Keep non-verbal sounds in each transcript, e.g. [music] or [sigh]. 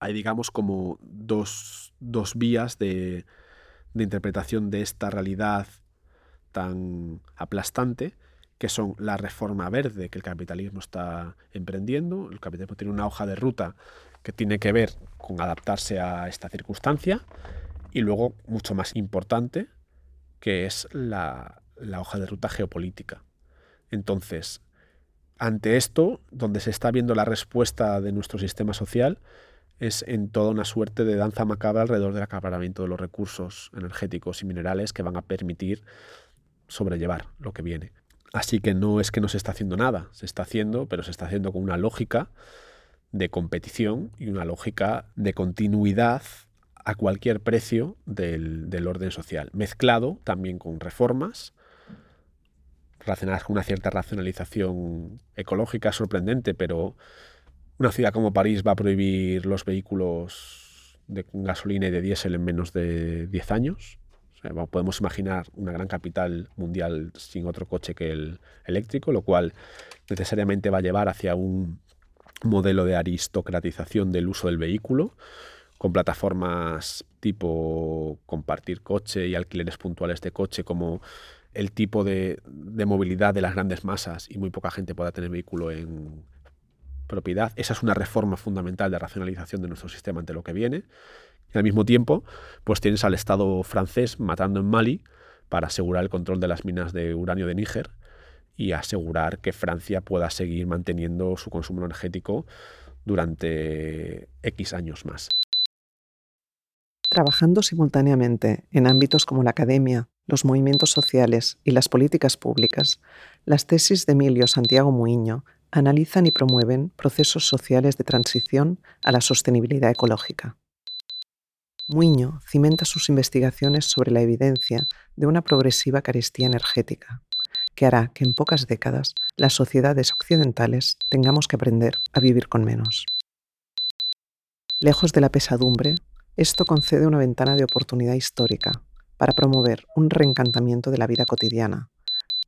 Hay, digamos, como dos, vías de, de interpretación de esta realidad tan aplastante, que son la reforma verde que el capitalismo está emprendiendo. El capitalismo tiene una hoja de ruta que tiene que ver con adaptarse a esta circunstancia y luego, mucho más importante, que es la, hoja de ruta geopolítica. Entonces, ante esto, donde se está viendo la respuesta de nuestro sistema social, es en toda una suerte de danza macabra alrededor del acaparamiento de los recursos energéticos y minerales que van a permitir sobrellevar lo que viene. Así que no es que no se está haciendo nada, se está haciendo, pero se está haciendo con una lógica de competición y una lógica de continuidad a cualquier precio del, orden social, mezclado también con reformas relacionadas con una cierta racionalización ecológica sorprendente, pero una ciudad como París va a prohibir los vehículos de gasolina y de diésel en menos de 10 años. podemos imaginar una gran capital mundial sin otro coche que el eléctrico, lo cual necesariamente va a llevar hacia un modelo de aristocratización del uso del vehículo, con plataformas tipo compartir coche y alquileres puntuales de coche como el tipo de, movilidad de las grandes masas y muy poca gente pueda tener vehículo en propiedad. Esa es una reforma fundamental de racionalización de nuestro sistema ante lo que viene. Y al mismo tiempo, pues tienes al Estado francés matando en Mali para asegurar el control de las minas de uranio de Níger y asegurar que Francia pueda seguir manteniendo su consumo energético durante X años más. Trabajando simultáneamente en ámbitos como la academia, los movimientos sociales y las políticas públicas, las tesis de Emilio Santiago Muiño analizan y promueven procesos sociales de transición a la sostenibilidad ecológica. Muiño cimenta sus investigaciones sobre la evidencia de una progresiva carestía energética, que hará que en pocas décadas las sociedades occidentales tengamos que aprender a vivir con menos. Lejos de la pesadumbre, esto concede una ventana de oportunidad histórica para promover un reencantamiento de la vida cotidiana,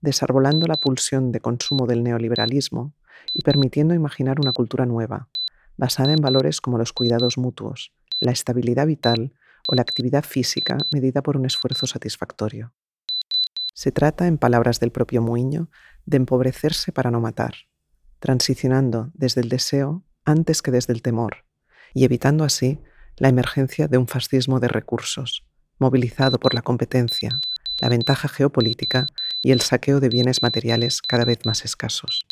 desarbolando la pulsión de consumo del neoliberalismo y permitiendo imaginar una cultura nueva, basada en valores como los cuidados mutuos, la estabilidad vital o la actividad física medida por un esfuerzo satisfactorio. Se trata, en palabras del propio Muiño, de empobrecerse para no matar, transicionando desde el deseo antes que desde el temor, y evitando así la emergencia de un fascismo de recursos, movilizado por la competencia, la ventaja geopolítica y el saqueo de bienes materiales cada vez más escasos.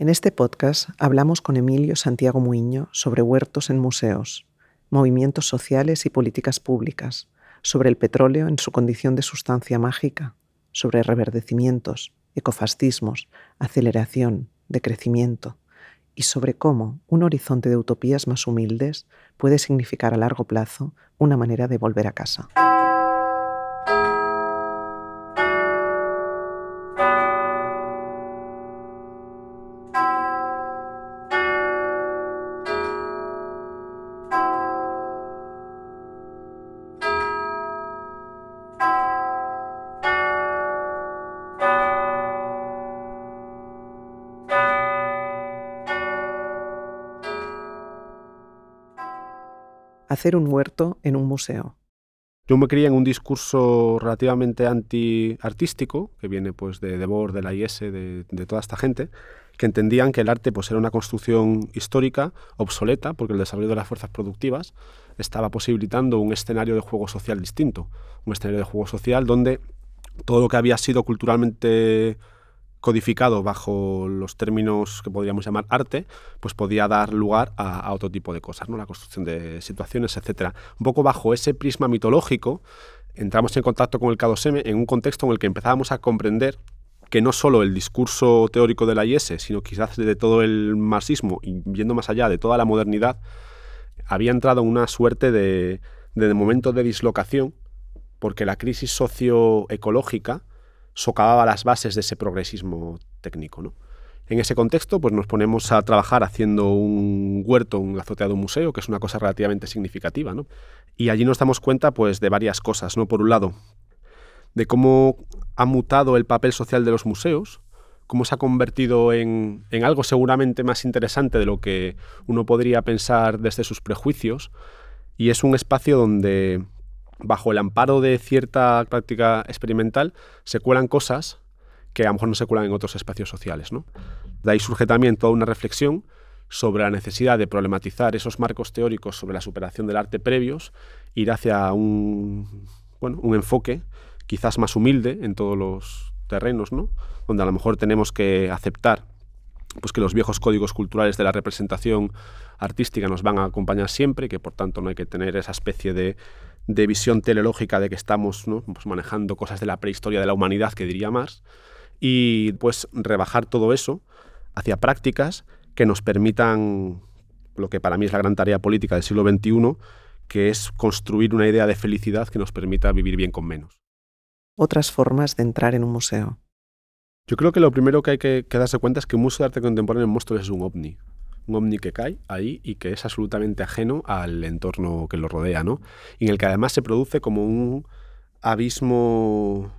En este podcast hablamos con Emilio Santiago Muiño sobre huertos en museos, movimientos sociales y políticas públicas, sobre el petróleo en su condición de sustancia mágica, sobre reverdecimientos, ecofascismos, aceleración, decrecimiento, y sobre cómo un horizonte de utopías más humildes puede significar a largo plazo una manera de volver a casa. Hacer un huerto en un museo. Yo me crié en un discurso relativamente anti-artístico, que viene pues de Debord, de la IS, de, toda esta gente, que entendían que el arte pues, era una construcción histórica obsoleta, porque el desarrollo de las fuerzas productivas estaba posibilitando un escenario de juego social distinto, un escenario de juego social donde todo lo que había sido culturalmente codificado bajo los términos que podríamos llamar arte, pues podía dar lugar a, otro tipo de cosas, ¿no? la construcción de situaciones, etc. Un poco bajo ese prisma mitológico, entramos en contacto con el K2M en un contexto en el que empezábamos a comprender que no solo el discurso teórico de la IS, sino quizás de todo el marxismo y yendo más allá de toda la modernidad, había entrado en una suerte de, de momento de dislocación, porque la crisis socioecológica socavaba las bases de ese progresismo técnico. ¿no? En ese contexto, pues nos ponemos a trabajar haciendo un huerto la azotea de un museo, que es una cosa relativamente significativa. ¿no? Y allí nos damos cuenta pues, de varias cosas. ¿no? Por un lado, de cómo ha mutado el papel social de los museos, cómo se ha convertido en, en, algo seguramente más interesante de lo que uno podría pensar desde sus prejuicios. Y es un espacio donde, bajo el amparo de cierta práctica experimental, se cuelan cosas que a lo mejor no se cuelan en otros espacios sociales. ¿no? De ahí surge también toda una reflexión sobre la necesidad de problematizar esos marcos teóricos sobre la superación del arte previos, ir hacia un, bueno, un enfoque quizás más humilde en todos los terrenos, ¿no? donde a lo mejor tenemos que aceptar pues que los viejos códigos culturales de la representación artística nos van a acompañar siempre que por tanto no hay que tener esa especie de, de visión teleológica de que estamos ¿no? pues manejando cosas de la prehistoria de la humanidad, que diría más, y pues rebajar todo eso hacia prácticas que nos permitan lo que para mí es la gran tarea política del siglo XXI, que es construir una idea de felicidad que nos permita vivir bien con menos. Otras formas de entrar en un museo. Yo creo que lo primero que hay que, darse cuenta es que un museo de arte contemporáneo en Móstoles es un ovni. Un ovni que cae ahí y que es absolutamente ajeno al entorno que lo rodea, ¿no? Y en el que además se produce como un abismo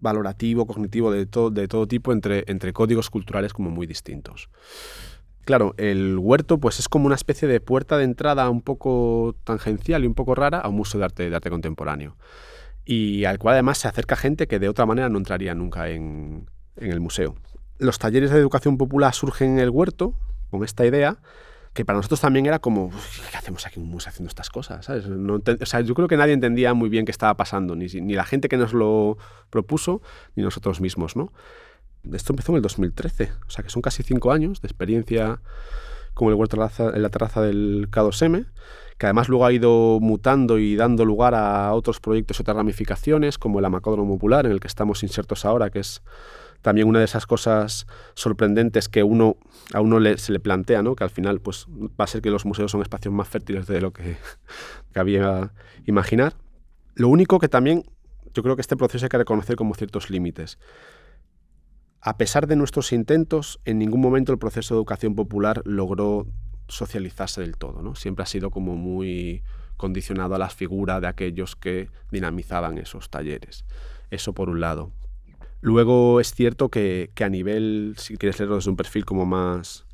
valorativo, cognitivo, de, de todo tipo entre, entre códigos culturales como muy distintos. Claro, el huerto pues es como una especie de puerta de entrada un poco tangencial y un poco rara a un museo de arte, de arte contemporáneo. Y al cual además se acerca gente que de otra manera no entraría nunca en, en el museo. Los talleres de educación popular surgen en el huerto con esta idea que para nosotros también era como, ¿qué hacemos aquí en un museo haciendo estas cosas? o sea, yo creo que nadie entendía muy bien qué estaba pasando, ni, ni la gente que nos lo propuso, ni nosotros mismos, ¿no? Esto empezó en el 2013, o sea que son casi cinco años de experiencia con el huerto en la terraza del K2M, que además luego ha ido mutando y dando lugar a otros proyectos y otras ramificaciones, como el Amacódromo Popular, en el que estamos insertos ahora, que es también una de esas cosas sorprendentes que a uno se le plantea, ¿no? que al final pues, va a ser que los museos son espacios más fértiles de lo que [laughs] cabía imaginar. Lo único que también yo creo que este proceso hay que reconocer como ciertos límites. A pesar de nuestros intentos, en ningún momento el proceso de educación popular logró socializarse del todo. ¿no? Siempre ha sido como muy condicionado a la figura de aquellos que dinamizaban esos talleres. Eso por un lado. Luego es cierto que, a nivel, si quieres leerlo desde un perfil como más,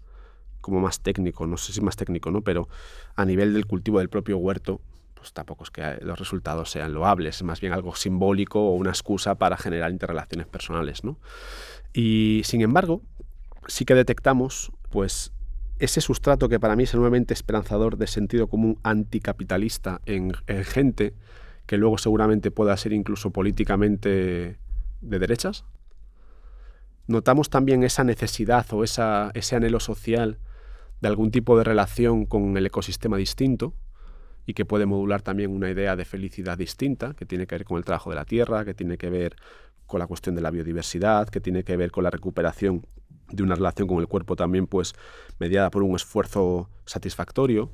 como más técnico, no sé si más técnico, ¿no? pero a nivel del cultivo del propio huerto, pues tampoco es que los resultados sean loables, es más bien algo simbólico o una excusa para generar interrelaciones personales. ¿no? Y sin embargo, sí que detectamos pues, ese sustrato que para mí es enormemente esperanzador de sentido común anticapitalista en gente que luego seguramente pueda ser incluso políticamente de derechas. Notamos también esa necesidad o esa, ese anhelo social de algún tipo de relación con el ecosistema distinto y que puede modular también una idea de felicidad distinta, que tiene que ver con el trabajo de la tierra, que tiene que ver con la cuestión de la biodiversidad, que tiene que ver con la recuperación de una relación con el cuerpo también pues mediada por un esfuerzo satisfactorio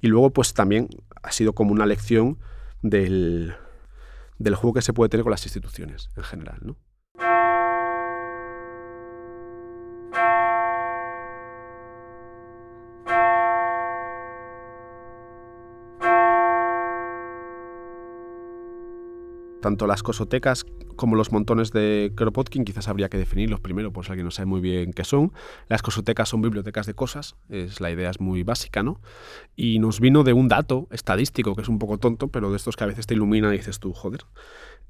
y luego pues también ha sido como una lección del, del juego que se puede tener con las instituciones en general. ¿no? Tanto las cosotecas como los montones de Kropotkin, quizás habría que definirlos primero por si alguien no sabe muy bien qué son. Las cosotecas son bibliotecas de cosas, es, la idea es muy básica, ¿no? Y nos vino de un dato estadístico que es un poco tonto, pero de estos que a veces te ilumina y dices tú, joder.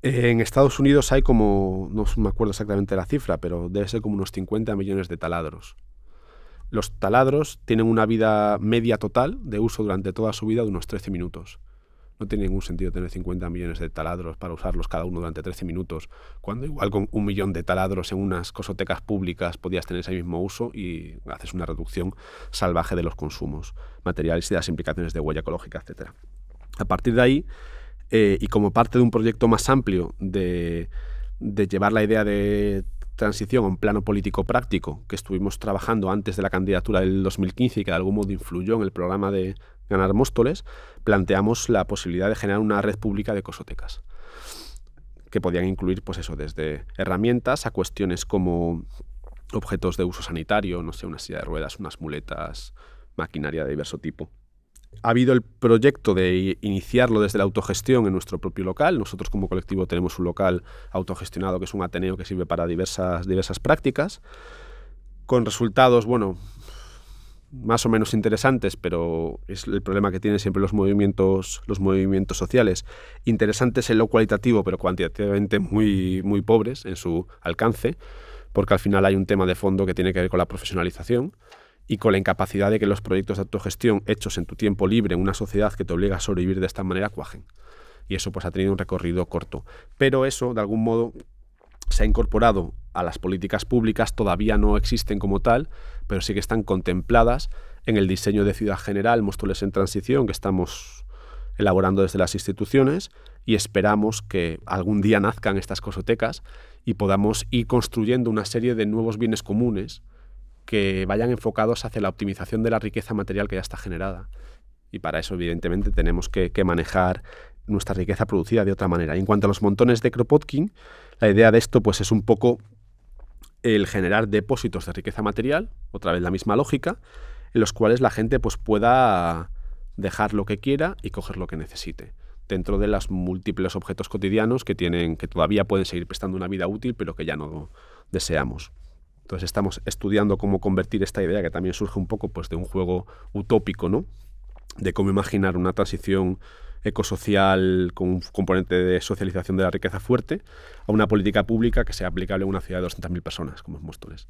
En Estados Unidos hay como, no me acuerdo exactamente la cifra, pero debe ser como unos 50 millones de taladros. Los taladros tienen una vida media total de uso durante toda su vida de unos 13 minutos. No tiene ningún sentido tener 50 millones de taladros para usarlos cada uno durante 13 minutos, cuando igual con un millón de taladros en unas cosotecas públicas podías tener ese mismo uso y haces una reducción salvaje de los consumos materiales y de las implicaciones de huella ecológica, etc. A partir de ahí, eh, y como parte de un proyecto más amplio de, de llevar la idea de transición a un plano político práctico que estuvimos trabajando antes de la candidatura del 2015 y que de algún modo influyó en el programa de Ganar Móstoles, planteamos la posibilidad de generar una red pública de cosotecas que podían incluir pues eso, desde herramientas a cuestiones como objetos de uso sanitario, no sé, una silla de ruedas, unas muletas, maquinaria de diverso tipo. ha habido el proyecto de iniciarlo desde la autogestión en nuestro propio local. Nosotros como colectivo tenemos un local autogestionado que es un Ateneo que sirve para diversas, diversas prácticas, con resultados, bueno, más o menos interesantes, pero es el problema que tienen siempre los movimientos, los movimientos sociales. Interesantes en lo cualitativo, pero cuantitativamente muy, muy pobres en su alcance, porque al final hay un tema de fondo que tiene que ver con la profesionalización y con la incapacidad de que los proyectos de autogestión hechos en tu tiempo libre en una sociedad que te obliga a sobrevivir de esta manera cuajen. Y eso pues ha tenido un recorrido corto. Pero eso, de algún modo, se ha incorporado a las políticas públicas, todavía no existen como tal, pero sí que están contempladas en el diseño de Ciudad General, Móstoles en Transición, que estamos elaborando desde las instituciones y esperamos que algún día nazcan estas cosotecas y podamos ir construyendo una serie de nuevos bienes comunes que vayan enfocados hacia la optimización de la riqueza material que ya está generada. Y para eso, evidentemente, tenemos que, manejar nuestra riqueza producida de otra manera. Y en cuanto a los montones de Kropotkin, la idea de esto pues, es un poco el generar depósitos de riqueza material, otra vez la misma lógica, en los cuales la gente pues, pueda dejar lo que quiera y coger lo que necesite dentro de los múltiples objetos cotidianos que tienen que todavía pueden seguir prestando una vida útil pero que ya no deseamos. Entonces estamos estudiando cómo convertir esta idea, que también surge un poco pues, de un juego utópico, ¿no? De cómo imaginar una transición ecosocial con un componente de socialización de la riqueza fuerte a una política pública que sea aplicable a una ciudad de 200.000 personas, como es Móstoles.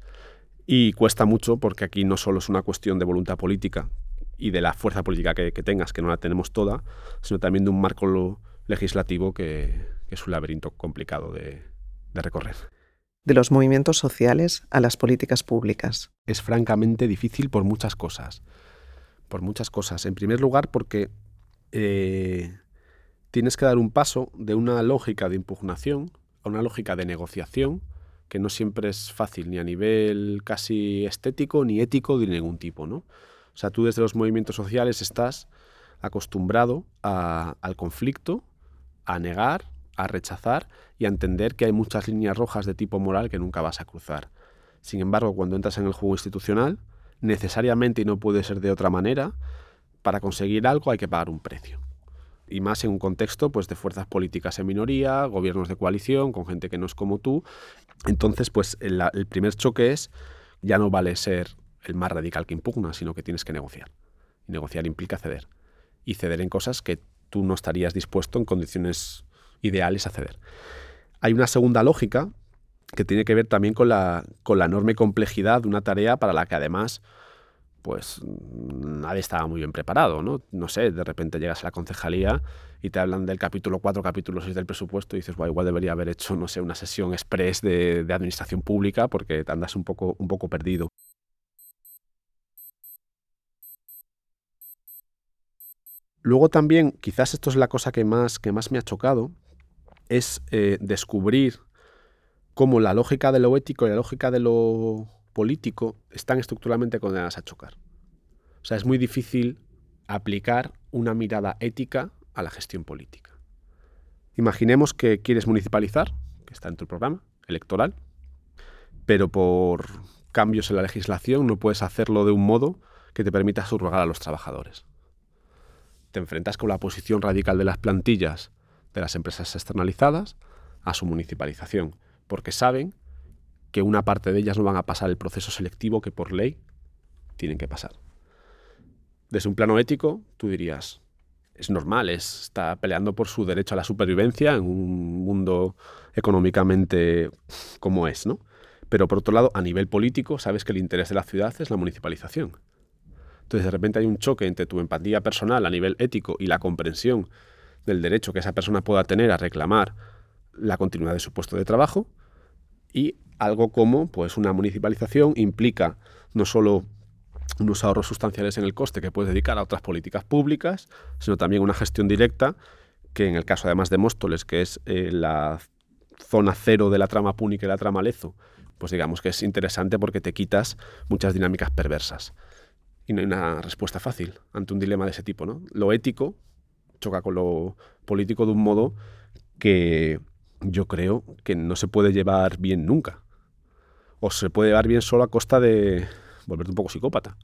Y cuesta mucho porque aquí no solo es una cuestión de voluntad política y de la fuerza política que, tengas, que no la tenemos toda, sino también de un marco legislativo que, es un laberinto complicado de recorrer de los movimientos sociales a las políticas públicas. Es francamente difícil por muchas cosas. Por muchas cosas. En primer lugar, porque eh, tienes que dar un paso de una lógica de impugnación a una lógica de negociación que no siempre es fácil, ni a nivel casi estético, ni ético de ningún tipo. ¿no? O sea, tú desde los movimientos sociales estás acostumbrado al conflicto, a negar, a rechazar y a entender que hay muchas líneas rojas de tipo moral que nunca vas a cruzar. Sin embargo, cuando entras en el juego institucional, necesariamente y no puede ser de otra manera, para conseguir algo hay que pagar un precio. Y más en un contexto pues, de fuerzas políticas en minoría, gobiernos de coalición, con gente que no es como tú. Entonces, pues el, primer choque es, ya no vale ser el más radical que impugna, sino que tienes que negociar. Y negociar implica ceder. Y ceder en cosas que tú no estarías dispuesto en condiciones ideales a ceder. Hay una segunda lógica que tiene que ver también con la, con la enorme complejidad de una tarea para la que además pues nadie estaba muy bien preparado, ¿no? No sé, de repente llegas a la concejalía y te hablan del capítulo 4, capítulo 6 del presupuesto y dices, bueno, igual debería haber hecho, no sé, una sesión express de, de administración pública porque te andas un poco, un poco perdido. Luego también, quizás esto es la cosa que más, que más me ha chocado, es eh, descubrir cómo la lógica de lo ético y la lógica de lo político están estructuralmente condenadas a chocar. O sea, es muy difícil aplicar una mirada ética a la gestión política. Imaginemos que quieres municipalizar, que está en tu programa electoral, pero por cambios en la legislación no puedes hacerlo de un modo que te permita subrogar a los trabajadores. Te enfrentas con la posición radical de las plantillas de las empresas externalizadas a su municipalización, porque saben que una parte de ellas no van a pasar el proceso selectivo que por ley tienen que pasar. Desde un plano ético, tú dirías, es normal, está peleando por su derecho a la supervivencia en un mundo económicamente como es, ¿no? Pero por otro lado, a nivel político, sabes que el interés de la ciudad es la municipalización. Entonces, de repente hay un choque entre tu empatía personal a nivel ético y la comprensión del derecho que esa persona pueda tener a reclamar la continuidad de su puesto de trabajo y algo como pues una municipalización implica no solo unos ahorros sustanciales en el coste que puedes dedicar a otras políticas públicas, sino también una gestión directa que en el caso además de Móstoles, que es eh, la zona cero de la trama púnica y la trama lezo, pues digamos que es interesante porque te quitas muchas dinámicas perversas. Y no hay una respuesta fácil ante un dilema de ese tipo. ¿no? Lo ético choca con lo político de un modo que yo creo que no se puede llevar bien nunca. O se puede llevar bien solo a costa de volverte un poco psicópata.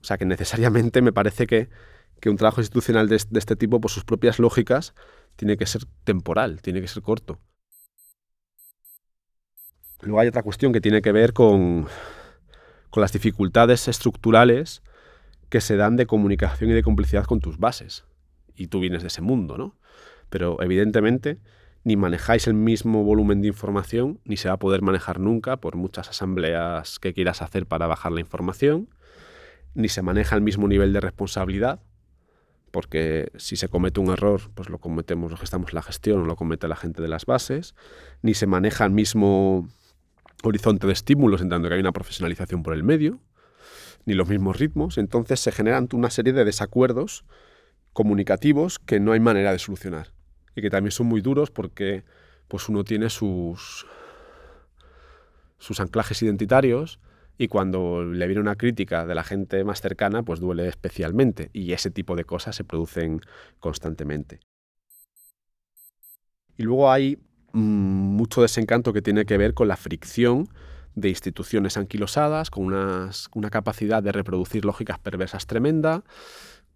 O sea que necesariamente me parece que, que un trabajo institucional de, de este tipo, por sus propias lógicas, tiene que ser temporal, tiene que ser corto. Luego hay otra cuestión que tiene que ver con, con las dificultades estructurales que se dan de comunicación y de complicidad con tus bases. Y tú vienes de ese mundo, ¿no? Pero evidentemente ni manejáis el mismo volumen de información, ni se va a poder manejar nunca por muchas asambleas que quieras hacer para bajar la información, ni se maneja el mismo nivel de responsabilidad, porque si se comete un error, pues lo cometemos los que estamos en la gestión, o lo comete la gente de las bases, ni se maneja el mismo horizonte de estímulos, en tanto que hay una profesionalización por el medio, ni los mismos ritmos, entonces se generan una serie de desacuerdos comunicativos que no hay manera de solucionar y que también son muy duros porque pues uno tiene sus, sus anclajes identitarios y cuando le viene una crítica de la gente más cercana, pues duele especialmente y ese tipo de cosas se producen constantemente. Y luego hay mm, mucho desencanto que tiene que ver con la fricción de instituciones anquilosadas, con una capacidad de reproducir lógicas perversas tremenda,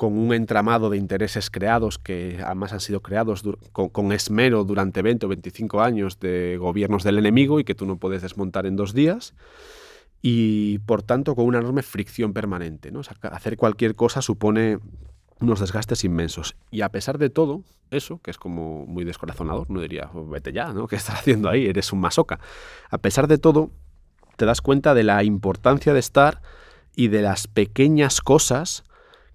con un entramado de intereses creados que además han sido creados con, esmero durante 20 o 25 años de gobiernos del enemigo y que tú no puedes desmontar en dos días y por tanto con una enorme fricción permanente. ¿no? hacer cualquier cosa supone unos desgastes inmensos. Y a pesar de todo, eso, que es como muy descorazonador, no diría, oh, vete ya, ¿no? [laughs] ¿Qué estás haciendo ahí? Eres un masoca. A pesar de todo, te das cuenta de la importancia de estar y de las pequeñas cosas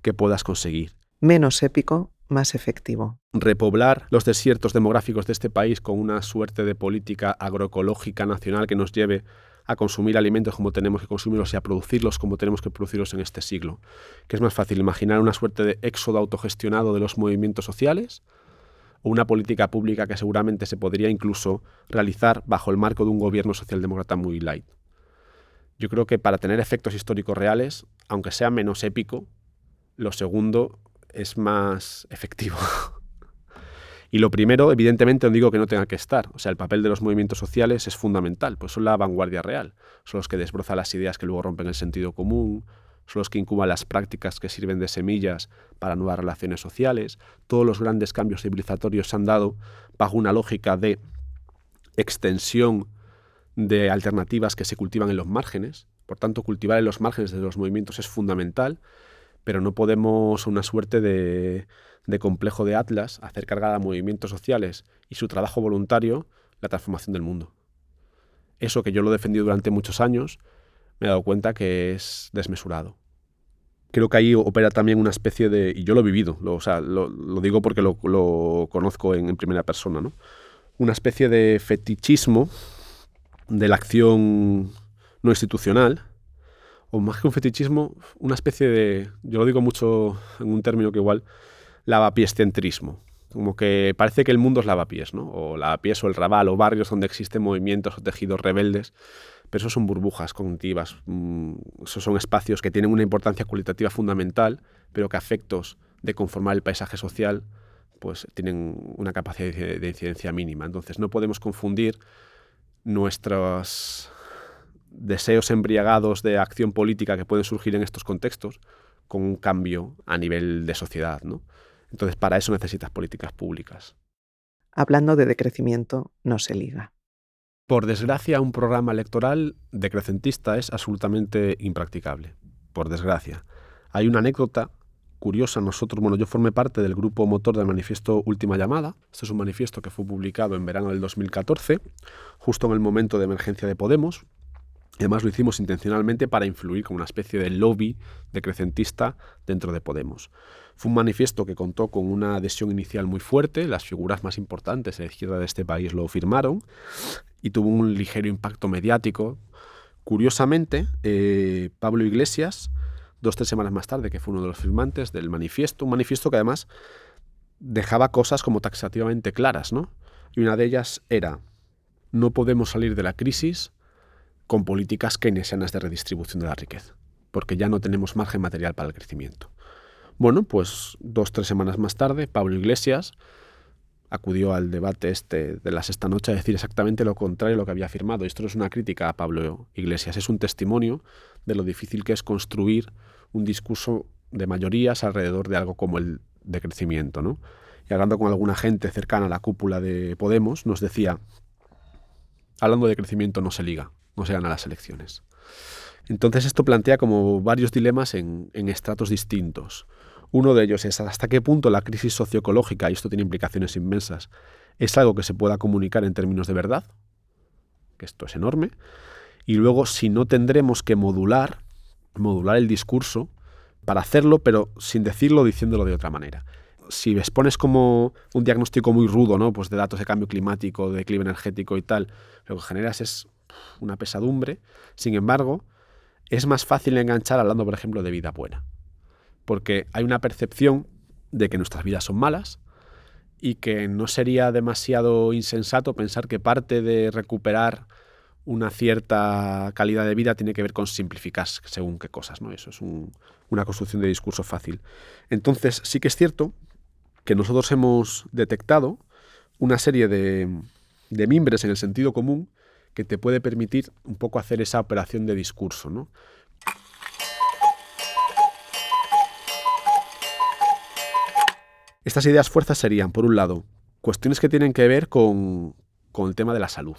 que puedas conseguir. Menos épico, más efectivo. Repoblar los desiertos demográficos de este país con una suerte de política agroecológica nacional que nos lleve a consumir alimentos como tenemos que consumirlos y a producirlos como tenemos que producirlos en este siglo. ¿Qué es más fácil imaginar una suerte de éxodo autogestionado de los movimientos sociales o una política pública que seguramente se podría incluso realizar bajo el marco de un gobierno socialdemócrata muy light. Yo creo que para tener efectos históricos reales, aunque sea menos épico, lo segundo es más efectivo. [laughs] y lo primero, evidentemente, no digo que no tenga que estar. O sea, el papel de los movimientos sociales es fundamental, pues son la vanguardia real. Son los que desbrozan las ideas que luego rompen el sentido común, son los que incuban las prácticas que sirven de semillas para nuevas relaciones sociales. Todos los grandes cambios civilizatorios se han dado bajo una lógica de extensión de alternativas que se cultivan en los márgenes. Por tanto, cultivar en los márgenes de los movimientos es fundamental pero no podemos una suerte de, complejo de Atlas hacer cargar a movimientos sociales y su trabajo voluntario la transformación del mundo. Eso que yo lo he defendido durante muchos años, me he dado cuenta que es desmesurado. Creo que ahí opera también una especie de, y yo lo he vivido, lo, o sea, lo, digo porque lo, conozco en, en, primera persona, ¿no? una especie de fetichismo de la acción no institucional, o más que un fetichismo, una especie de, yo lo digo mucho en un término que igual, lavapiés-centrismo. Como que parece que el mundo es lavapiés, ¿no? O lavapiés o el rabal o barrios donde existen movimientos o tejidos rebeldes. Pero eso son burbujas cognitivas. Mm, esos son espacios que tienen una importancia cualitativa fundamental, pero que a efectos de conformar el paisaje social, pues tienen una capacidad de incidencia mínima. Entonces no podemos confundir nuestras deseos embriagados de acción política que pueden surgir en estos contextos con un cambio a nivel de sociedad. ¿no? Entonces, para eso necesitas políticas públicas. Hablando de decrecimiento, no se liga. Por desgracia, un programa electoral decrecentista es absolutamente impracticable. Por desgracia. Hay una anécdota curiosa. Nosotros, bueno, yo formé parte del grupo motor del manifiesto Última Llamada. Este es un manifiesto que fue publicado en verano del 2014, justo en el momento de emergencia de Podemos. Además lo hicimos intencionalmente para influir como una especie de lobby decrecentista dentro de Podemos. Fue un manifiesto que contó con una adhesión inicial muy fuerte, las figuras más importantes de la izquierda de este país lo firmaron y tuvo un ligero impacto mediático. Curiosamente, eh, Pablo Iglesias, dos o tres semanas más tarde, que fue uno de los firmantes del manifiesto, un manifiesto que además dejaba cosas como taxativamente claras, ¿no? Y una de ellas era, no podemos salir de la crisis con políticas keynesianas de redistribución de la riqueza, porque ya no tenemos margen material para el crecimiento. Bueno, pues dos, tres semanas más tarde, Pablo Iglesias acudió al debate este de la sexta noche a decir exactamente lo contrario a lo que había afirmado. Esto no es una crítica a Pablo Iglesias, es un testimonio de lo difícil que es construir un discurso de mayorías alrededor de algo como el decrecimiento. ¿no? Y hablando con alguna gente cercana a la cúpula de Podemos, nos decía, hablando de crecimiento no se liga, no se gana las elecciones. Entonces esto plantea como varios dilemas en, estratos distintos. Uno de ellos es hasta qué punto la crisis socioecológica, y esto tiene implicaciones inmensas, es algo que se pueda comunicar en términos de verdad, que esto es enorme, y luego si no tendremos que modular, modular el discurso para hacerlo, pero sin decirlo, diciéndolo de otra manera. Si expones como un diagnóstico muy rudo, ¿no? Pues de datos de cambio climático, de clima energético y tal, lo que generas es una pesadumbre. Sin embargo, es más fácil enganchar hablando, por ejemplo, de vida buena. Porque hay una percepción de que nuestras vidas son malas y que no sería demasiado insensato pensar que parte de recuperar una cierta calidad de vida tiene que ver con simplificar según qué cosas, ¿no? Eso es una construcción de discurso fácil. Entonces, sí que es cierto que nosotros hemos detectado una serie de, de mimbres en el sentido común que te puede permitir un poco hacer esa operación de discurso. ¿no? Estas ideas fuerzas serían, por un lado, cuestiones que tienen que ver con, con el tema de la salud.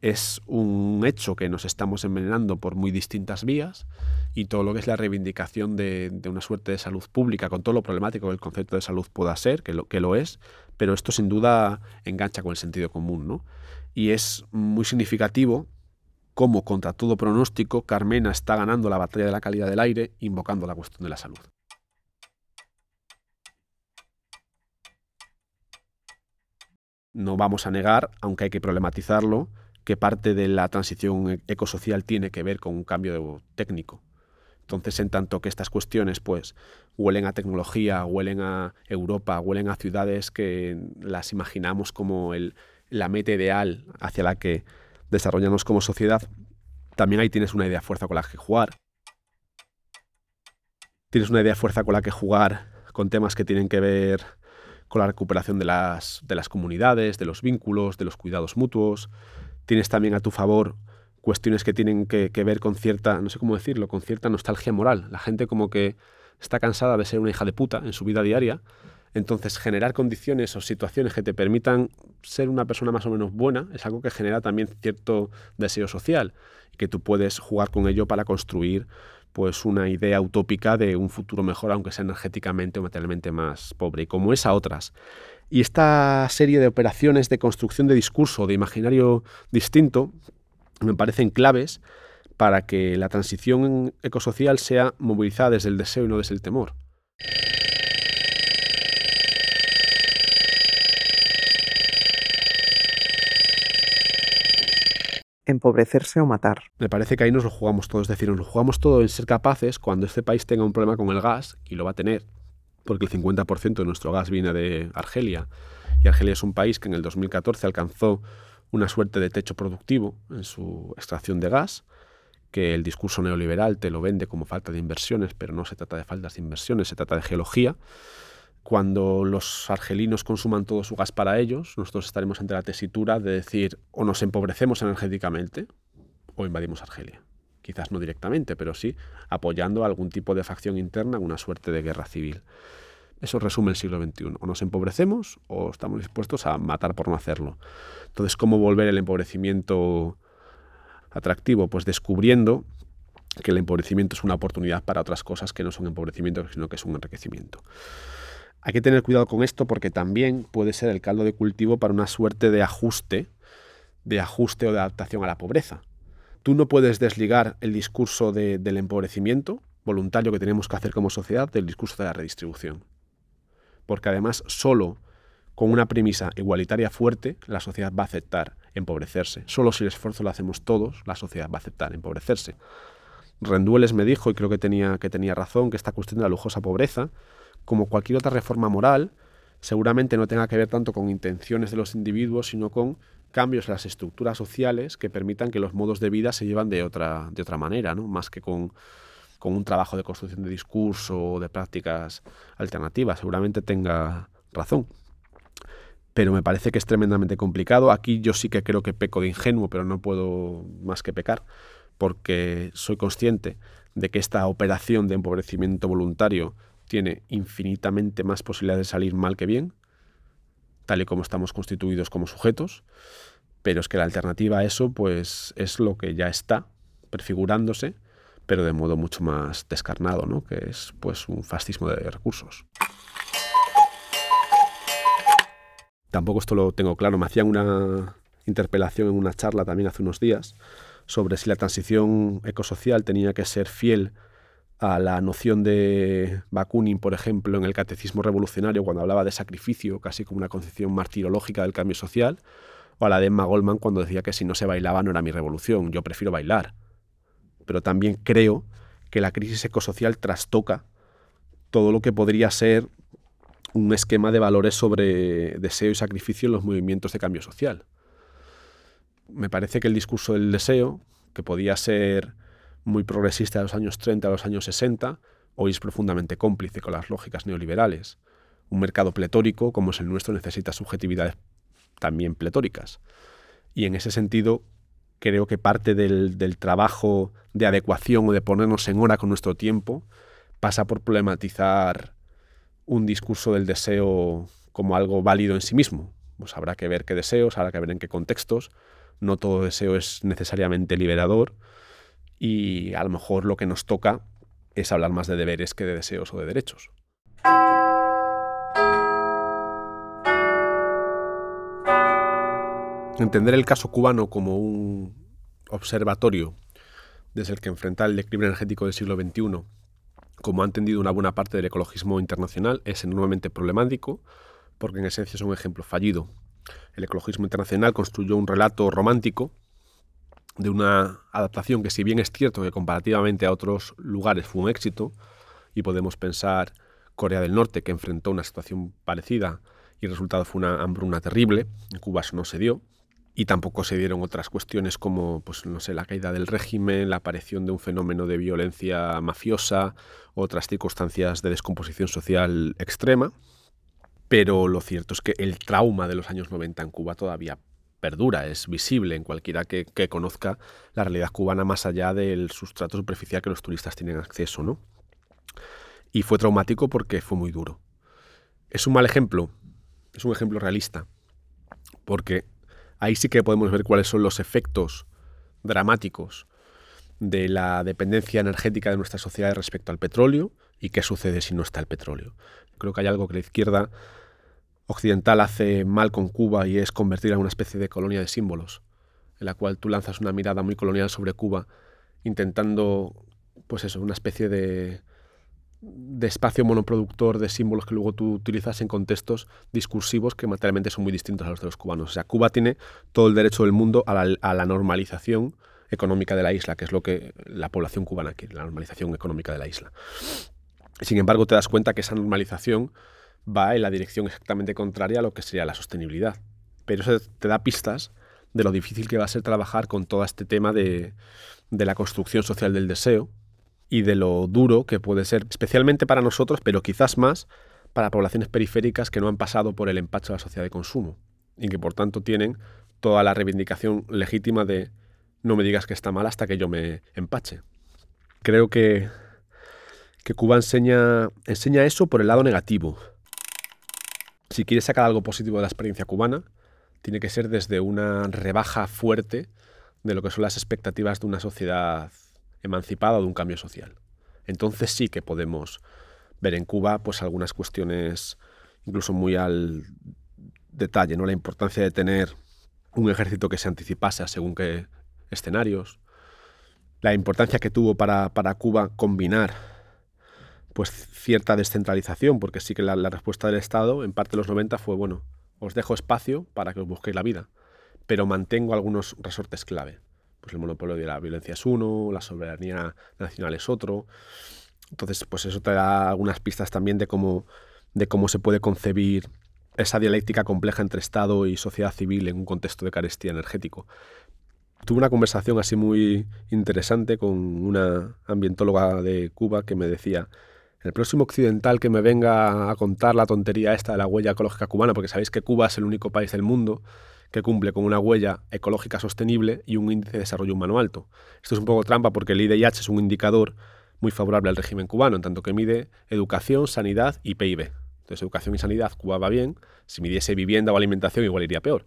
Es un hecho que nos estamos envenenando por muy distintas vías y todo lo que es la reivindicación de, de, una suerte de salud pública, con todo lo problemático que el concepto de salud pueda ser, que lo, que lo es, pero esto sin duda engancha con el sentido común. ¿no? Y es muy significativo cómo, contra todo pronóstico, Carmena está ganando la batalla de la calidad del aire invocando la cuestión de la salud. No vamos a negar, aunque hay que problematizarlo, que parte de la transición e-, ecosocial tiene que ver con un cambio técnico. Entonces, en tanto que estas cuestiones pues huelen a tecnología, huelen a Europa, huelen a ciudades que las imaginamos como el, la meta ideal hacia la que desarrollamos como sociedad, también ahí tienes una idea fuerza con la que jugar. Tienes una idea fuerza con la que jugar con temas que tienen que ver con la recuperación de las, de las comunidades, de los vínculos, de los cuidados mutuos. Tienes también a tu favor cuestiones que tienen que, que, ver con cierta, no sé cómo decirlo, con cierta nostalgia moral. La gente como que está cansada de ser una hija de puta en su vida diaria entonces, generar condiciones o situaciones que te permitan ser una persona más o menos buena es algo que genera también cierto deseo social que tú puedes jugar con ello para construir pues una idea utópica de un futuro mejor, aunque sea energéticamente o materialmente más pobre, y como es a otras. Y esta serie de operaciones de construcción de discurso, de imaginario distinto, me parecen claves para que la transición ecosocial sea movilizada desde el deseo y no desde el temor. Empobrecerse o matar. Me parece que ahí nos lo jugamos todos, es decir, nos lo jugamos todo en ser capaces cuando este país tenga un problema con el gas, y lo va a tener, porque el 50% de nuestro gas viene de Argelia, y Argelia es un país que en el 2014 alcanzó una suerte de techo productivo en su extracción de gas, que el discurso neoliberal te lo vende como falta de inversiones, pero no se trata de faltas de inversiones, se trata de geología cuando los argelinos consuman todo su gas para ellos, nosotros estaremos ante la tesitura de decir o nos empobrecemos energéticamente o invadimos Argelia. Quizás no directamente, pero sí apoyando algún tipo de facción interna, una suerte de guerra civil. Eso resume el siglo XXI. O nos empobrecemos o estamos dispuestos a matar por no hacerlo. Entonces, ¿cómo volver el empobrecimiento atractivo? Pues descubriendo que el empobrecimiento es una oportunidad para otras cosas que no son empobrecimiento, sino que es un enriquecimiento. Hay que tener cuidado con esto porque también puede ser el caldo de cultivo para una suerte de ajuste, de ajuste o de adaptación a la pobreza. Tú no puedes desligar el discurso de, del empobrecimiento voluntario que tenemos que hacer como sociedad del discurso de la redistribución. Porque además solo con una premisa igualitaria fuerte la sociedad va a aceptar empobrecerse. Solo si el esfuerzo lo hacemos todos, la sociedad va a aceptar empobrecerse. Rendueles me dijo, y creo que tenía, que tenía razón, que esta cuestión de la lujosa pobreza como cualquier otra reforma moral, seguramente no tenga que ver tanto con intenciones de los individuos, sino con cambios en las estructuras sociales que permitan que los modos de vida se llevan de otra, de otra manera, ¿no? más que con, con un trabajo de construcción de discurso o de prácticas alternativas. Seguramente tenga razón. Pero me parece que es tremendamente complicado. Aquí yo sí que creo que peco de ingenuo, pero no puedo más que pecar, porque soy consciente de que esta operación de empobrecimiento voluntario tiene infinitamente más posibilidades de salir mal que bien, tal y como estamos constituidos como sujetos, pero es que la alternativa a eso pues es lo que ya está prefigurándose, pero de modo mucho más descarnado, ¿no? que es pues un fascismo de recursos. Tampoco esto lo tengo claro, me hacían una interpelación en una charla también hace unos días sobre si la transición ecosocial tenía que ser fiel a la noción de Bakunin, por ejemplo, en el Catecismo Revolucionario, cuando hablaba de sacrificio, casi como una concepción martirológica del cambio social, o a la de Emma Goldman cuando decía que si no se bailaba no era mi revolución, yo prefiero bailar. Pero también creo que la crisis ecosocial trastoca todo lo que podría ser un esquema de valores sobre deseo y sacrificio en los movimientos de cambio social. Me parece que el discurso del deseo, que podía ser muy progresista de los años 30 a los años 60, hoy es profundamente cómplice con las lógicas neoliberales. Un mercado pletórico como es el nuestro necesita subjetividades también pletóricas. Y en ese sentido, creo que parte del, del, trabajo de adecuación o de ponernos en hora con nuestro tiempo pasa por problematizar un discurso del deseo como algo válido en sí mismo. Pues habrá que ver qué deseos, habrá que ver en qué contextos. No todo deseo es necesariamente liberador y a lo mejor lo que nos toca es hablar más de deberes que de deseos o de derechos. Entender el caso cubano como un observatorio desde el que enfrentar el equilibrio energético del siglo XXI, como ha entendido una buena parte del ecologismo internacional, es enormemente problemático porque en esencia es un ejemplo fallido. El ecologismo internacional construyó un relato romántico de una adaptación que si bien es cierto que comparativamente a otros lugares fue un éxito, y podemos pensar Corea del Norte que enfrentó una situación parecida y el resultado fue una hambruna terrible, en Cuba eso no se dio, y tampoco se dieron otras cuestiones como pues no sé la caída del régimen, la aparición de un fenómeno de violencia mafiosa, otras circunstancias de descomposición social extrema. Pero lo cierto es que el trauma de los años 90 en Cuba todavía perdura, es visible en cualquiera que, conozca la realidad cubana más allá del sustrato superficial que los turistas tienen acceso, ¿no? Y fue traumático porque fue muy duro. Es un mal ejemplo, es un ejemplo realista, porque ahí sí que podemos ver cuáles son los efectos dramáticos de la dependencia energética de nuestra sociedad respecto al petróleo y qué sucede si no está el petróleo. Creo que hay algo que la izquierda occidental hace mal con Cuba y es convertirla en una especie de colonia de símbolos, en la cual tú lanzas una mirada muy colonial sobre Cuba, intentando, pues eso, una especie de, de espacio monoproductor de símbolos que luego tú utilizas en contextos discursivos que materialmente son muy distintos a los de los cubanos. O sea, Cuba tiene todo el derecho del mundo a la, a la normalización económica de la isla, que es lo que la población cubana quiere, la normalización económica de la isla. Sin embargo, te das cuenta que esa normalización va en la dirección exactamente contraria a lo que sería la sostenibilidad. Pero eso te da pistas de lo difícil que va a ser trabajar con todo este tema de, la construcción social del deseo y de lo duro que puede ser, especialmente para nosotros, pero quizás más para poblaciones periféricas que no han pasado por el empacho de la sociedad de consumo y que por tanto tienen toda la reivindicación legítima de no me digas que está mal hasta que yo me empache. Creo que, Cuba enseña eso por el lado negativo, si quieres sacar algo positivo de la experiencia cubana, tiene que ser desde una rebaja fuerte de lo que son las expectativas de una sociedad emancipada o de un cambio social. Entonces sí que podemos ver en Cuba pues algunas cuestiones incluso muy al detalle, ¿no? La importancia de tener un ejército que se anticipase a según qué escenarios, la importancia que tuvo para, para Cuba combinar pues cierta descentralización, porque sí que la, respuesta del Estado en parte de los 90 fue, bueno, os dejo espacio para que os busquéis la vida, pero mantengo algunos resortes clave. Pues el monopolio de la violencia es uno, la soberanía nacional es otro. Entonces, pues eso te da algunas pistas también de cómo, de cómo se puede concebir esa dialéctica compleja entre Estado y sociedad civil en un contexto de carestía energético. Tuve una conversación así muy interesante con una ambientóloga de Cuba que me decía, el próximo occidental que me venga a contar la tontería esta de la huella ecológica cubana, porque sabéis que Cuba es el único país del mundo que cumple con una huella ecológica sostenible y un índice de desarrollo humano alto. Esto es un poco trampa porque el IDIH es un indicador muy favorable al régimen cubano, en tanto que mide educación, sanidad y PIB. Entonces, educación y sanidad, Cuba va bien. Si midiese vivienda o alimentación, igual iría peor.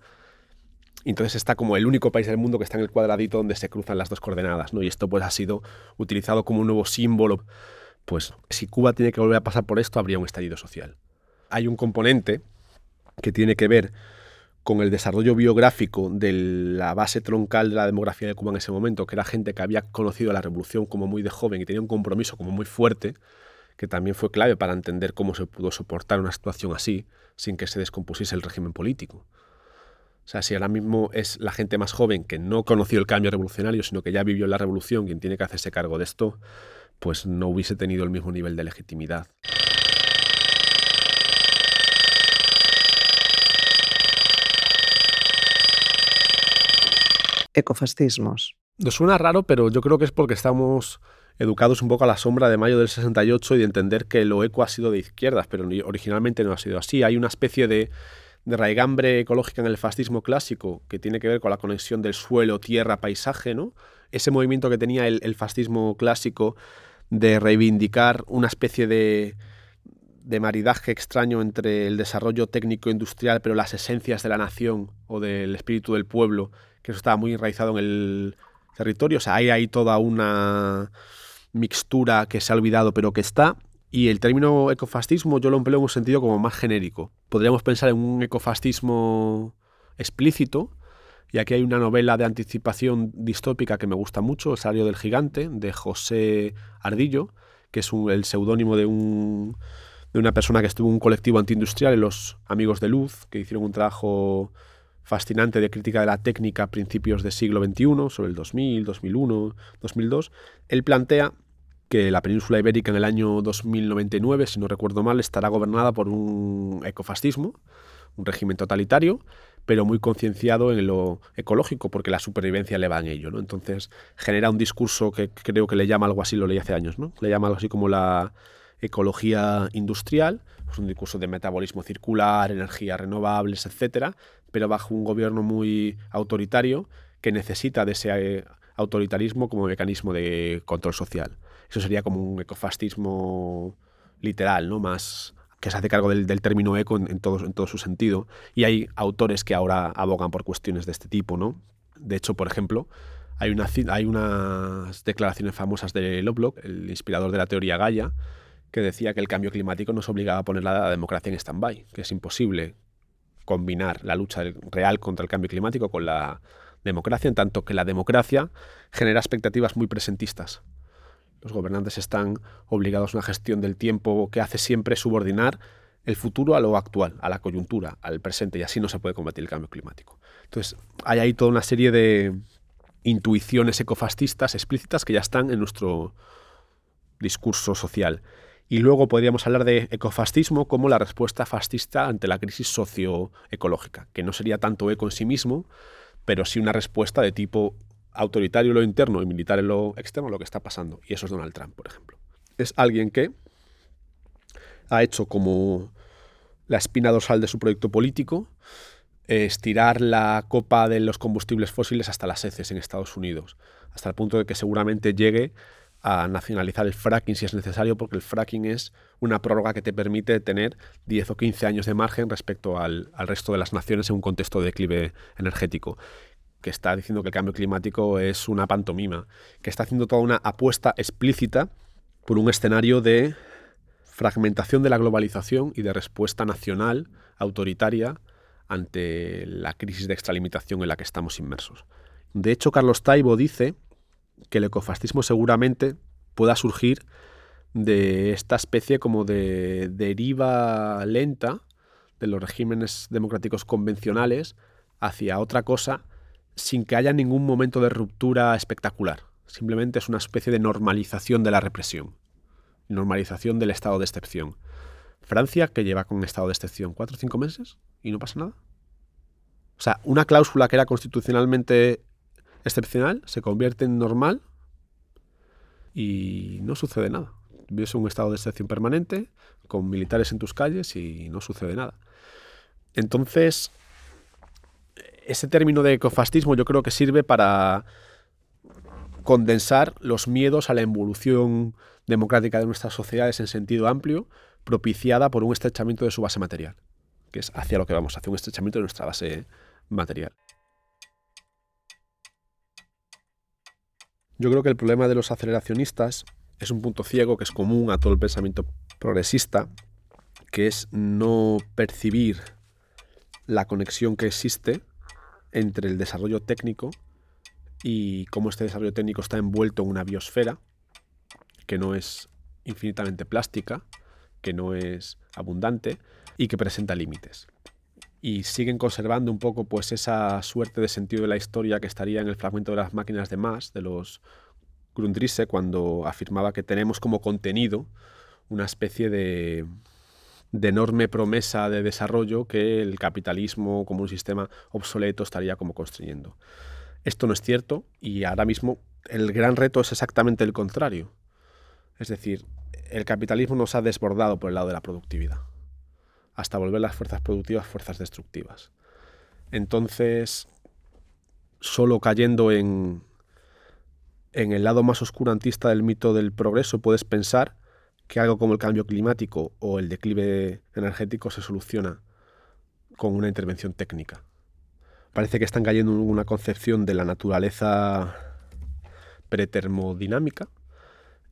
Entonces está como el único país del mundo que está en el cuadradito donde se cruzan las dos coordenadas, ¿no? Y esto pues ha sido utilizado como un nuevo símbolo. Pues si Cuba tiene que volver a pasar por esto, habría un estallido social. Hay un componente que tiene que ver con el desarrollo biográfico de la base troncal de la demografía de Cuba en ese momento, que era gente que había conocido la revolución como muy de joven y tenía un compromiso como muy fuerte, que también fue clave para entender cómo se pudo soportar una situación así sin que se descompusiese el régimen político. O sea, si ahora mismo es la gente más joven que no conoció el cambio revolucionario, sino que ya vivió la revolución, quien tiene que hacerse cargo de esto, pues no hubiese tenido el mismo nivel de legitimidad. ecofascismos. Nos suena raro, pero yo creo que es porque estamos educados un poco a la sombra de mayo del 68 y de entender que lo eco ha sido de izquierdas, pero originalmente no ha sido así. Hay una especie de, de raigambre ecológica en el fascismo clásico que tiene que ver con la conexión del suelo, tierra, paisaje, ¿no? Ese movimiento que tenía el, el fascismo clásico de reivindicar una especie de, de maridaje extraño entre el desarrollo técnico-industrial, pero las esencias de la nación o del espíritu del pueblo que eso estaba muy enraizado en el territorio. O sea, hay ahí toda una mixtura que se ha olvidado, pero que está. Y el término ecofascismo yo lo empleo en un sentido como más genérico. Podríamos pensar en un ecofascismo explícito, y aquí hay una novela de anticipación distópica que me gusta mucho, El salario del gigante, de José Ardillo, que es el seudónimo de, un, de una persona que estuvo en un colectivo antiindustrial, los Amigos de Luz, que hicieron un trabajo fascinante de crítica de la técnica a principios del siglo XXI, sobre el 2000, 2001, 2002, él plantea que la península ibérica en el año 2099, si no recuerdo mal, estará gobernada por un ecofascismo, un régimen totalitario, pero muy concienciado en lo ecológico, porque la supervivencia le va en ello. ¿no? Entonces genera un discurso que creo que le llama algo así, lo leí hace años, ¿no? le llama algo así como la ecología industrial, es un discurso de metabolismo circular, energías renovables, etcétera, pero bajo un gobierno muy autoritario que necesita de ese eh, autoritarismo como mecanismo de control social. Eso sería como un ecofascismo literal, ¿no? Más que se hace cargo del, término eco en, todo, en todo su sentido. Y hay autores que ahora abogan por cuestiones de este tipo, ¿no? De hecho, por ejemplo, hay, una, hay unas declaraciones famosas de Lovelock, el inspirador de la teoría Gaia, que decía que el cambio climático nos obligaba a poner la democracia en stand-by, que es imposible combinar la lucha real contra el cambio climático con la democracia, en tanto que la democracia genera expectativas muy presentistas. Los gobernantes están obligados a una gestión del tiempo que hace siempre subordinar el futuro a lo actual, a la coyuntura, al presente, y así no se puede combatir el cambio climático. Entonces, hay ahí toda una serie de intuiciones ecofascistas explícitas que ya están en nuestro discurso social. Y luego podríamos hablar de ecofascismo como la respuesta fascista ante la crisis socioecológica, que no sería tanto eco en sí mismo, pero sí una respuesta de tipo autoritario en lo interno y militar en lo externo lo que está pasando. Y eso es Donald Trump, por ejemplo. Es alguien que ha hecho como la espina dorsal de su proyecto político estirar la copa de los combustibles fósiles hasta las heces en Estados Unidos, hasta el punto de que seguramente llegue a nacionalizar el fracking si es necesario, porque el fracking es una prórroga que te permite tener 10 o 15 años de margen respecto al, resto de las naciones en un contexto de declive energético que está diciendo que el cambio climático es una pantomima, que está haciendo toda una apuesta explícita por un escenario de fragmentación de la globalización y de respuesta nacional autoritaria ante la crisis de extralimitación en la que estamos inmersos. De hecho, Carlos Taibo dice que el ecofascismo seguramente pueda surgir de esta especie como de deriva lenta de los regímenes democráticos convencionales hacia otra cosa sin que haya ningún momento de ruptura espectacular. Simplemente es una especie de normalización de la represión, normalización del estado de excepción. Francia, que lleva con estado de excepción cuatro o cinco meses y no pasa nada. O sea, una cláusula que era constitucionalmente excepcional se convierte en normal y no sucede nada. Vives un estado de excepción permanente con militares en tus calles y no sucede nada. Entonces, ese término de ecofascismo yo creo que sirve para condensar los miedos a la evolución democrática de nuestras sociedades en sentido amplio, propiciada por un estrechamiento de su base material, que es hacia lo que vamos, hacia un estrechamiento de nuestra base material. Yo creo que el problema de los aceleracionistas es un punto ciego que es común a todo el pensamiento progresista, que es no percibir la conexión que existe entre el desarrollo técnico y cómo este desarrollo técnico está envuelto en una biosfera que no es infinitamente plástica, que no es abundante y que presenta límites. Y siguen conservando un poco pues esa suerte de sentido de la historia que estaría en el fragmento de las máquinas de más de los Grundrisse cuando afirmaba que tenemos como contenido una especie de, de enorme promesa de desarrollo que el capitalismo como un sistema obsoleto estaría como construyendo. Esto no es cierto y ahora mismo el gran reto es exactamente el contrario. Es decir, el capitalismo nos ha desbordado por el lado de la productividad, hasta volver las fuerzas productivas fuerzas destructivas. Entonces, solo cayendo en, en el lado más oscurantista del mito del progreso puedes pensar que algo como el cambio climático o el declive energético se soluciona con una intervención técnica. Parece que están cayendo en una concepción de la naturaleza pretermodinámica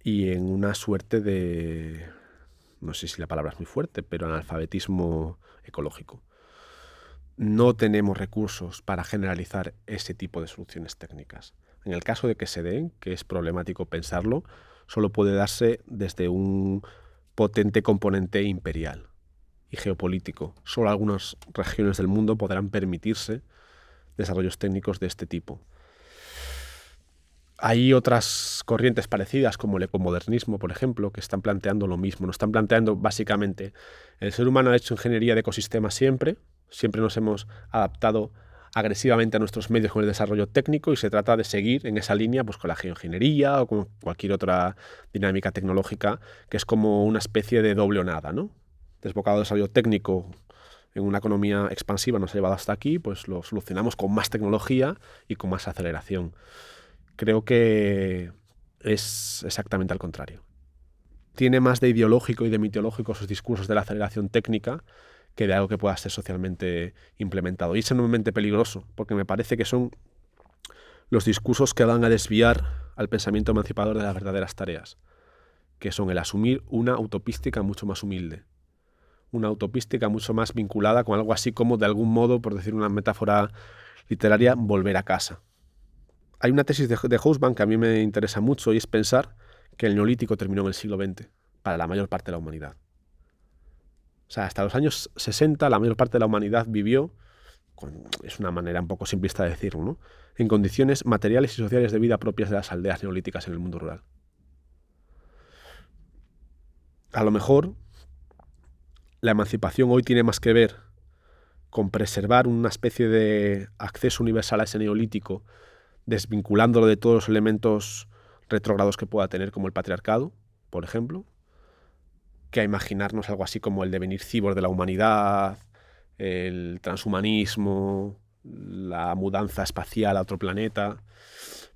y en una suerte de, no sé si la palabra es muy fuerte, pero analfabetismo ecológico. No tenemos recursos para generalizar ese tipo de soluciones técnicas. En el caso de que se den, que es problemático pensarlo, solo puede darse desde un potente componente imperial y geopolítico. Solo algunas regiones del mundo podrán permitirse desarrollos técnicos de este tipo. Hay otras corrientes parecidas, como el ecomodernismo, por ejemplo, que están planteando lo mismo. Nos están planteando básicamente, el ser humano ha hecho ingeniería de ecosistemas siempre, siempre nos hemos adaptado agresivamente a nuestros medios con el desarrollo técnico y se trata de seguir en esa línea pues, con la geoingeniería o con cualquier otra dinámica tecnológica que es como una especie de doble o nada. ¿no? Desbocado de desarrollo técnico en una economía expansiva nos ha llevado hasta aquí, pues lo solucionamos con más tecnología y con más aceleración. Creo que es exactamente al contrario. Tiene más de ideológico y de mitológico sus discursos de la aceleración técnica que de algo que pueda ser socialmente implementado. Y es enormemente peligroso, porque me parece que son los discursos que van a desviar al pensamiento emancipador de las verdaderas tareas, que son el asumir una utopística mucho más humilde, una utopística mucho más vinculada con algo así como, de algún modo, por decir una metáfora literaria, volver a casa. Hay una tesis de, de que a mí me interesa mucho y es pensar que el neolítico terminó en el siglo XX para la mayor parte de la humanidad. O sea, hasta los años 60 la mayor parte de la humanidad vivió, es una manera un poco simplista de decirlo, ¿no? en condiciones materiales y sociales de vida propias de las aldeas neolíticas en el mundo rural. A lo mejor la emancipación hoy tiene más que ver con preservar una especie de acceso universal a ese neolítico, desvinculándolo de todos los elementos retrógrados que pueda tener, como el patriarcado, por ejemplo, que a imaginarnos algo así como el devenir cibor de la humanidad, el transhumanismo, la mudanza espacial a otro planeta,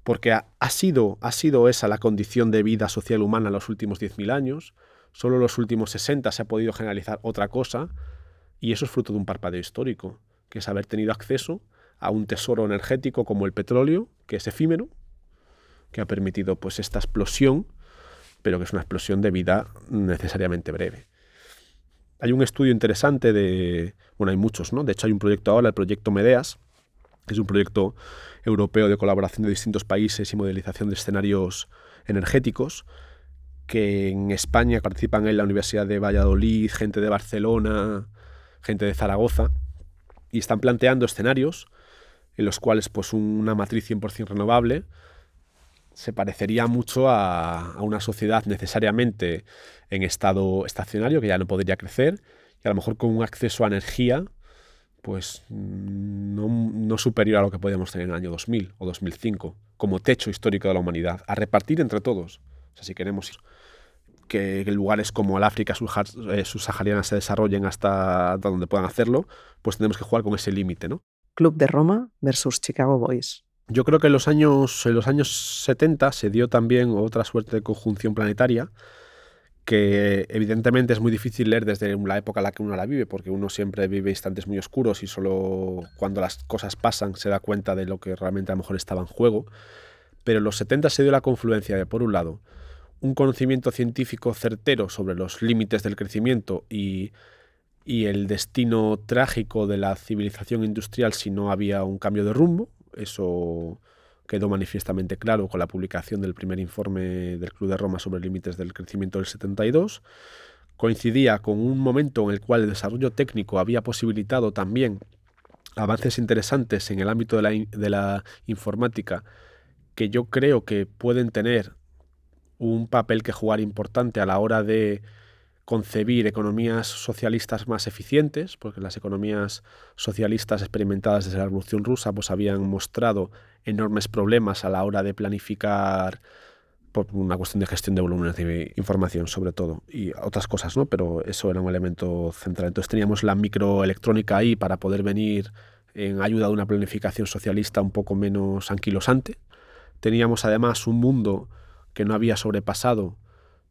porque ha, sido, ha sido esa la condición de vida social humana en los últimos 10.000 años, solo en los últimos 60 se ha podido generalizar otra cosa, y eso es fruto de un parpadeo histórico, que es haber tenido acceso a un tesoro energético como el petróleo, que es efímero, que ha permitido pues esta explosión pero que es una explosión de vida necesariamente breve. Hay un estudio interesante de, bueno, hay muchos, ¿no? De hecho hay un proyecto ahora, el proyecto Medeas, que es un proyecto europeo de colaboración de distintos países y modelización de escenarios energéticos, que en España participan en la Universidad de Valladolid, gente de Barcelona, gente de Zaragoza, y están planteando escenarios en los cuales pues una matriz 100% renovable se parecería mucho a, una sociedad necesariamente en estado estacionario, que ya no podría crecer, y a lo mejor con un acceso a energía pues no, superior a lo que podíamos tener en el año 2000 o 2005, como techo histórico de la humanidad, a repartir entre todos. O sea, si queremos que, lugares como el África eh, subsahariana se desarrollen hasta donde puedan hacerlo, pues tenemos que jugar con ese límite, ¿no? Club de Roma versus Chicago Boys. Yo creo que en los años, en los años 70 se dio también otra suerte de conjunción planetaria que evidentemente es muy difícil leer desde la época en la que uno la vive, porque uno siempre vive instantes muy oscuros y solo cuando las cosas pasan se da cuenta de lo que realmente a lo mejor estaba en juego. Pero en los 70 se dio la confluencia de, por un lado, un conocimiento científico certero sobre los límites del crecimiento y, y el destino trágico de la civilización industrial si no había un cambio de rumbo. Eso quedó manifiestamente claro con la publicación del primer informe del Club de Roma sobre límites del crecimiento del 72. Coincidía con un momento en el cual el desarrollo técnico había posibilitado también avances interesantes en el ámbito de la, de la informática que yo creo que pueden tener un papel que jugar importante a la hora de concebir economías socialistas más eficientes, porque las economías socialistas experimentadas desde la Revolución Rusa pues habían mostrado enormes problemas a la hora de planificar por una cuestión de gestión de volúmenes de información sobre todo y otras cosas, ¿no? Pero eso era un elemento central. Entonces teníamos la microelectrónica ahí para poder venir en ayuda de una planificación socialista un poco menos anquilosante. Teníamos además un mundo que no había sobrepasado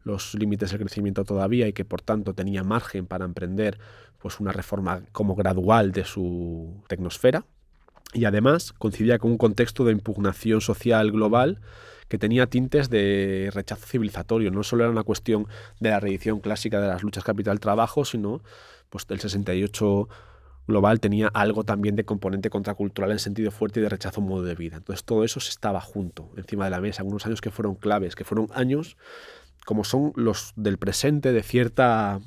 los límites del crecimiento todavía y que por tanto tenía margen para emprender pues una reforma como gradual de su tecnosfera y además coincidía con un contexto de impugnación social global que tenía tintes de rechazo civilizatorio. No solo era una cuestión de la reedición clásica de las luchas capital-trabajo, sino pues del 68 global tenía algo también de componente contracultural en sentido fuerte y de rechazo a modo de vida. Entonces todo eso se estaba junto, encima de la mesa, unos años que fueron claves, que fueron años como son los del presente de cierta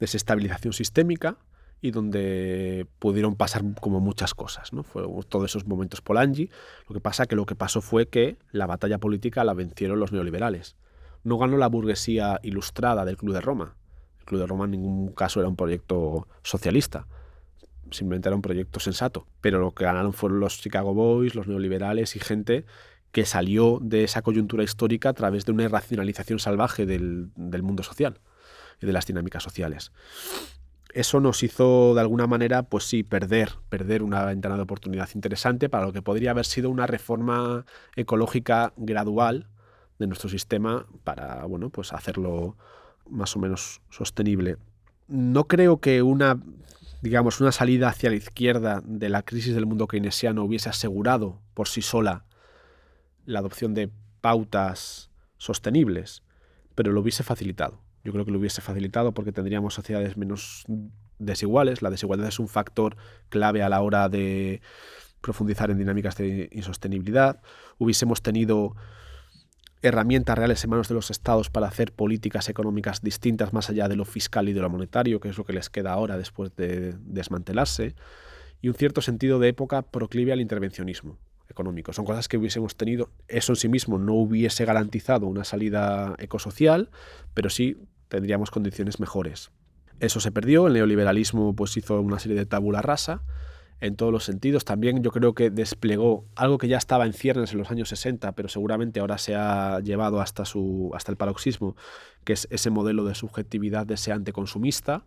desestabilización sistémica y donde pudieron pasar como muchas cosas, ¿no? Fue todos esos momentos Polanyi. Lo que pasa que lo que pasó fue que la batalla política la vencieron los neoliberales. No ganó la burguesía ilustrada del Club de Roma. El Club de Roma en ningún caso era un proyecto socialista simplemente era un proyecto sensato. Pero lo que ganaron fueron los Chicago Boys, los neoliberales y gente que salió de esa coyuntura histórica a través de una irracionalización salvaje del, mundo social y de las dinámicas sociales. Eso nos hizo de alguna manera, pues sí, perder, perder una ventana de oportunidad interesante para lo que podría haber sido una reforma ecológica gradual de nuestro sistema para, bueno, pues hacerlo más o menos sostenible. No creo que una, digamos, una salida hacia la izquierda de la crisis del mundo keynesiano hubiese asegurado por sí sola la adopción de pautas sostenibles, pero lo hubiese facilitado. Yo creo que lo hubiese facilitado porque tendríamos sociedades menos desiguales. La desigualdad es un factor clave a la hora de profundizar en dinámicas de insostenibilidad. Hubiésemos tenido herramientas reales en manos de los estados para hacer políticas económicas distintas más allá de lo fiscal y de lo monetario, que es lo que les queda ahora después de desmantelarse, y un cierto sentido de época proclive al intervencionismo económico. Son cosas que hubiésemos tenido. Eso en sí mismo no hubiese garantizado una salida ecosocial, pero sí tendríamos condiciones mejores. Eso se perdió, el neoliberalismo pues hizo una serie de tabula rasa en todos los sentidos. También yo creo que desplegó algo que ya estaba en ciernes en los años 60, pero seguramente ahora se ha llevado hasta, su, hasta el paroxismo, que es ese modelo de subjetividad deseante consumista.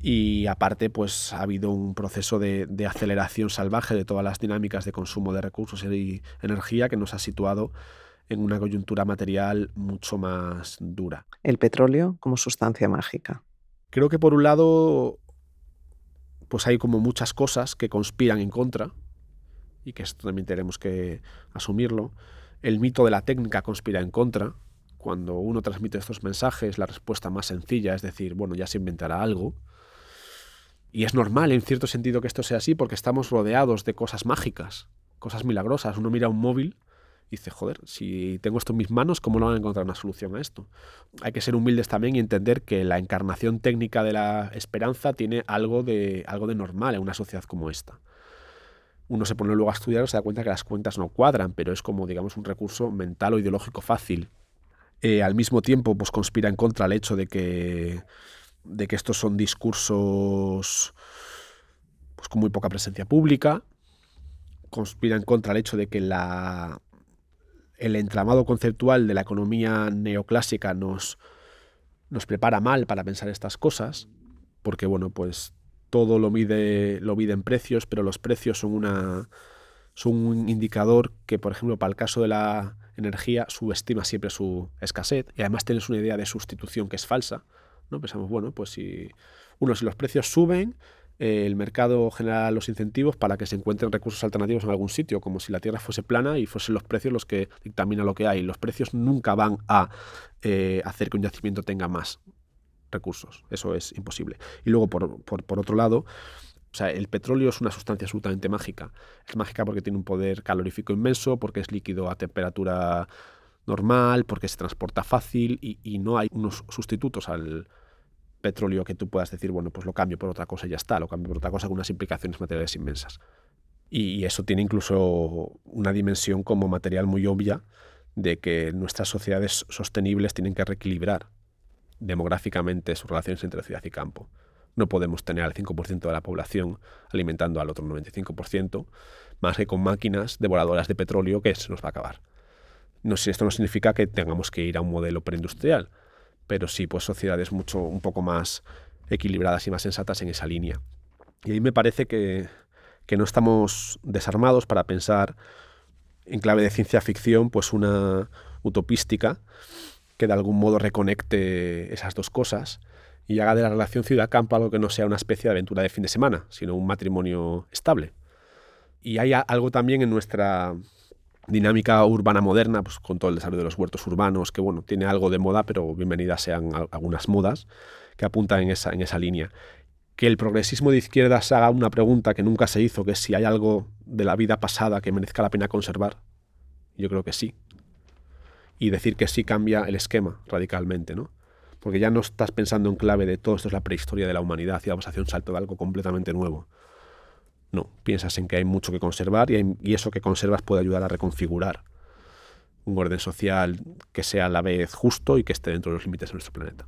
Y aparte, pues ha habido un proceso de, aceleración salvaje de todas las dinámicas de consumo de recursos y energía que nos ha situado en una coyuntura material mucho más dura. El petróleo como sustancia mágica. Creo que por un lado, pues hay como muchas cosas que conspiran en contra, y que esto también tenemos que asumirlo. El mito de la técnica conspira en contra. Cuando uno transmite estos mensajes, la respuesta más sencilla es decir, bueno, ya se inventará algo. Y es normal en cierto sentido que esto sea así porque estamos rodeados de cosas mágicas, cosas milagrosas. Uno mira un móvil y dice, joder, si tengo esto en mis manos, ¿cómo no van a encontrar una solución a esto? Hay que ser humildes también y entender que la encarnación técnica de la esperanza tiene algo de, algo de normal en una sociedad como esta. Uno se pone luego a estudiar y se da cuenta que las cuentas no cuadran, pero es como, digamos, un recurso mental o ideológico fácil. Eh, al mismo tiempo, pues conspira en contra el hecho de que de que estos son discursos pues, con muy poca presencia pública, conspiran contra el hecho de que la, el entramado conceptual de la economía neoclásica nos, nos prepara mal para pensar estas cosas, porque bueno, pues todo lo mide, lo mide en precios, pero los precios son una, son un indicador que, por ejemplo, para el caso de la energía, subestima siempre su escasez y además tienes una idea de sustitución que es falsa. ¿No? Pensamos, bueno, pues si uno, si los precios suben, eh, el mercado genera los incentivos para que se encuentren recursos alternativos en algún sitio, como si la Tierra fuese plana y fuesen los precios los que dictaminan lo que hay. Los precios nunca van a eh, hacer que un yacimiento tenga más recursos. Eso es imposible. Y luego, por, por otro lado, o sea, el petróleo es una sustancia absolutamente mágica. Es mágica porque tiene un poder calorífico inmenso, porque es líquido a temperatura normal, porque se transporta fácil y, no hay unos sustitutos al petróleo que tú puedas decir, bueno, pues lo cambio por otra cosa y ya está, lo cambio por otra cosa con unas implicaciones materiales inmensas. Y, eso tiene incluso una dimensión como material muy obvia de que nuestras sociedades sostenibles tienen que reequilibrar demográficamente sus relaciones entre ciudad y campo. No podemos tener al 5% de la población alimentando al otro 95%, más que con máquinas devoradoras de petróleo que se nos va a acabar. No sé, esto no significa que tengamos que ir a un modelo preindustrial, pero sí pues sociedades mucho un poco más equilibradas y más sensatas en esa línea. Y ahí me parece que, que no estamos desarmados para pensar en clave de ciencia ficción pues una utopística que de algún modo reconecte esas dos cosas y haga de la relación ciudad-campo algo que no sea una especie de aventura de fin de semana, sino un matrimonio estable. Y hay algo también en nuestra dinámica urbana moderna, pues con todo el desarrollo de los huertos urbanos, que bueno, tiene algo de moda, pero bienvenidas sean algunas modas que apuntan en esa, en esa línea. Que el progresismo de izquierdas haga una pregunta que nunca se hizo, que si hay algo de la vida pasada que merezca la pena conservar. Yo creo que sí. Y decir que sí cambia el esquema radicalmente, ¿no? porque ya no estás pensando en clave de todo esto es la prehistoria de la humanidad y vamos a hacer un salto de algo completamente nuevo. No, piensas en que hay mucho que conservar y, y eso que conservas puede ayudar a reconfigurar un orden social que sea a la vez justo y que esté dentro de los límites de nuestro planeta.